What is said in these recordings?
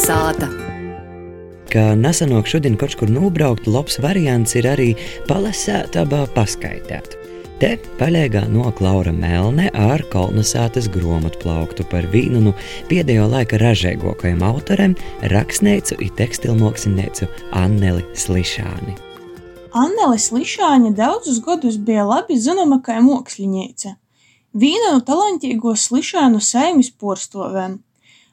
Kalnasāta. Kā nesenāk šodien kaut kur nobraukt, labs variants ir arī palasēt, abā paskaidrot. Te paļēgā no Klaura Melne ar kolonizētas grāmatplauktu par vienu no pēdējo laika ražīgākajiem autoriem, rakstnieci un tekstilmākslinieci Anneli Slišāni. Annele Slišāņa daudzus gadus bija labi zināma kā mākslinieca. Viena no talantīgo Slišānu saimes porstovēm.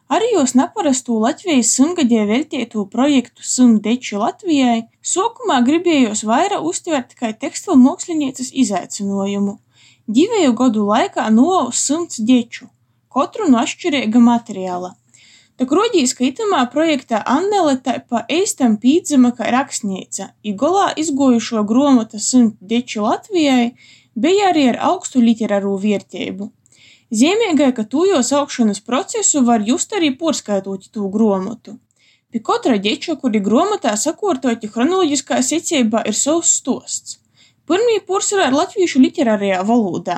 Arī jūs neparasto Latvijas simtgadē veltīto projektu Simt deču Latvijai sākumā gribējos vairāk uztvert kā tekstilu mākslinieces izaicinājumu. Divēju gadu laikā noaus simts deču, katru no atšķirīga materiāla. Tak rodīs, ka itamā projektā Annele tā pa eistam pīdzama kā rakstniece, i golā izgojušo gromata Simt deču Latvijai bija arī ar augstu literāru vērtību. Zīmīgai, ka tūjos augšanas procesu var just arī porskaitot tū gromotu. Pi kotra deča, kuri gromotā sakortoti chronoloģiskā secībā, ir savs stosts. Pirmī porcelā ir latviešu literārajā valodā,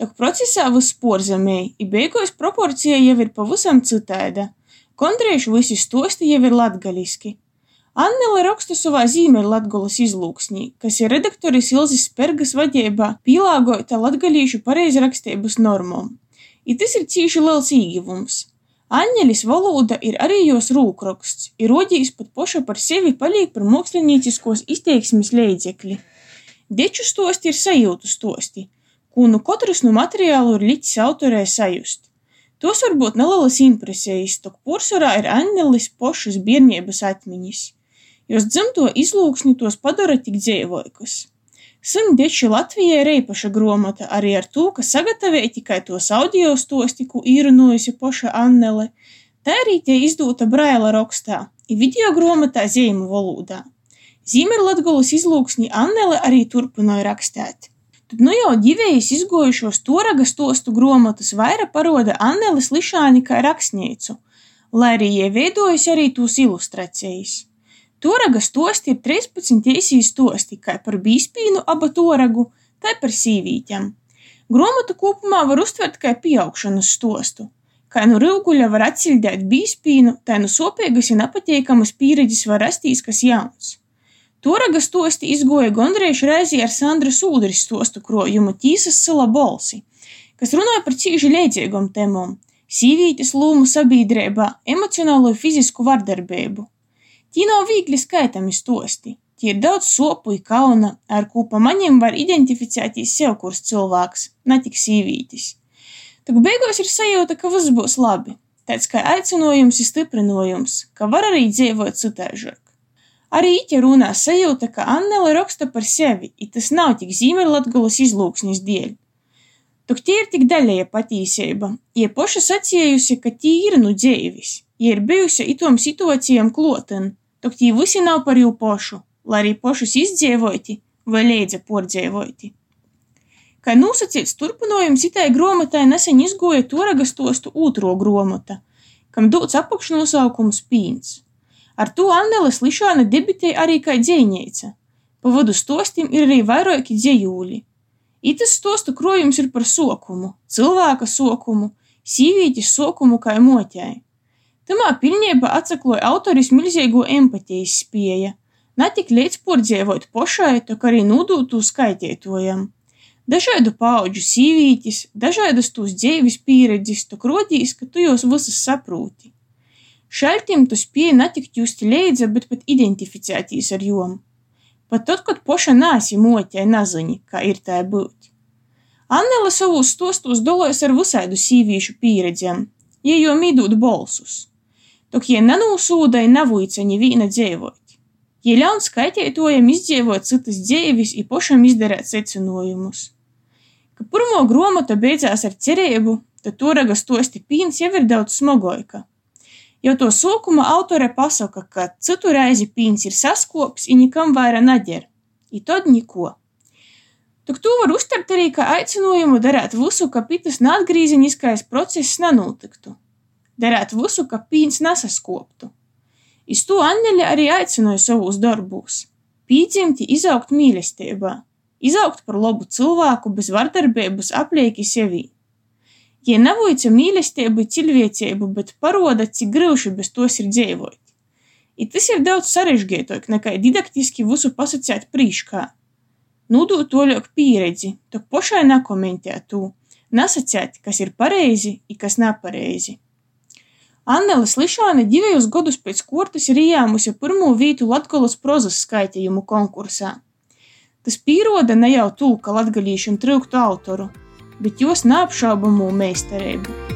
tak procesā viss porzemēji, i beigos proporcija jau ir pavisam citāda. Kondriešu visi stosti jau ir latgaliski. Annele raksta savā zīmeļa Latgolas izlūksnī, kas ir redaktoris Ilzis Spergas vadībā pielāgota latgalīšu pareizrakstības normām. I tas ir cīši liels īgivums. Annelis valoda ir arī jos rūkraksts, ir rodījis pat poša par sevi paliek par mākslinieciskos izteiksmes leidzekļi. Deču stosti ir sajūtu stosti, ko nu katrs no materiālu ir licis autorē sajust. Tos var būt nelielas impresijas, tok porsorā ir Annelis pošas bērnības atmiņas. Jos dzimto izlūksni tos padara tik dzēvoikus. Simt deči Latvijai ir īpaša gromata arī ar to, ka sagatavoja tikai tos audio stosti, ko īrunojusi poša Annele. Tā arī tie izdota braila rakstā, i video gromotā zīmu valodā. Zīmerlatgolas izlūksni Annele arī turpināja rakstēt. Tad nu jau divējas izgojušos toraga stostu gromotas vaira paroda Anneles Lišāni kā rakstnieicu, lai arī ieveidojusi arī tūs ilustrācijas. Toraga stosti ir 13 īsī stosti, kā par bīspīnu aba toragu, tā par sīvītēm. Gromatu kopumā var uztvert kā pieaugšanas stostu. Kā nu rūguļa var atcildēt bīspīnu, tā nu sopīgas un nepateikamas pieredzes var rastīs kas jauns. Toraga stosti izgoja gondriešu reizi ar Sandra Sūdris stostu krojumu Tīsas sala bolsi, kas runāja par cīži leidzīgom temom - sīvītes lūmu sabiedrībā, emocionālo fizisku vardarbību. Tī nav viegli skaitami stosti. Tī ir daudz sopu i kauna, ar kū pa maņem var identificētīs sev kurs cilvēks, ne tik sīvītis. Tak beigās ir sajūta, ka viss būs labi. Tāds kā aicinojums ir stiprinojums, ka var arī dzīvot citaižāk. Arī ite runā sajūta, ka Annele raksta par sevi, i tas nav tik zīmerlatgulas izlūksnis dēļ. Tok tie ir tik daļēja patīseiba, ja poša sacījusi, ka tī ir nu dzēvis, ja ir bijusi itom situācijām kloten, tok visi nav par jū pošu, lai arī pošus izdzēvoti vai leidza pordzēvoti. Kā nosacīts turpinājums itai gromatai nesen izgoja toraga stostu otro gromata, kam dots apakšnosaukums Pīns. Ar to Anneles Lišāne debitēja arī kā dzējniece. Pa vadu stostim ir arī vairāki dzējūļi. Itas stostu krojums ir par sokumu, cilvēka sokumu, sīvītis sokumu kā moķai. Tamā pilnībā atsakloja autoris milzīgo empatijas spēja, ne tik līdz pordzēvot pošai, tak arī nūdūtū skaitētojam. Dažādu pauģu sīvītis, dažādas tūs dzēvis pieredzis, tok rodīs, ka tu jūs visas saprūti. Šaltim tu spēja ne tik justi leidza, bet pat identificētīs ar jom. Pat tad, kad poša nāsi moķai nazini, kā ir tā būt. Annela savus stostos dolojas ar visādu sīvīšu pieredzēm, ja jo mīdūt bolsus. Tok jie nenūsūdai navuica nevīna dzēvot. Jie ļaun skaitētojam izdzīvot citas dzēvis i pošam izdarēt secinājumus. Ka pirmo gromata beidzās ar cerību, tad toraga stosti pīns jau ir daudz smogoika. Jau to sokuma autore pasaka, ka citu reizi pīns ir saskops i nikam vaira naģer. I tad niko. Tok to var uztvert arī kā aicinājumu darīt visu, ka pitas neatgrīzeniskais process nenotiktu darēt visu, ka pīns nesaskoptu. Iz to Anneļa arī aicināja savos darbos - pīdzimti izaugt mīlestībā, izaugt par labu cilvēku bez vardarbības aplieki sevī. Jie navoica mīlesteibu i cilvēceibu, bet paroda, cik gryuši bez tos ir dzeivuot. I tys ir daudz sarežgeituok nakai didaktiski vysu pasacēt prīškā. Nūdūt tuoļuok pīredzi, tok pošai nakomentēt tū, nasacēt, kas ir pareizi i kas napareizi. Annele Slišāne divejus godus pēc kuortys ir ījāmuse pyrmū vītu Latgolys prozas skaitejumu konkursā. Tas pīruoda ne jau tū, ka latgalīšim tryuktu autoru, bet juos neapšaubamū meistareibu.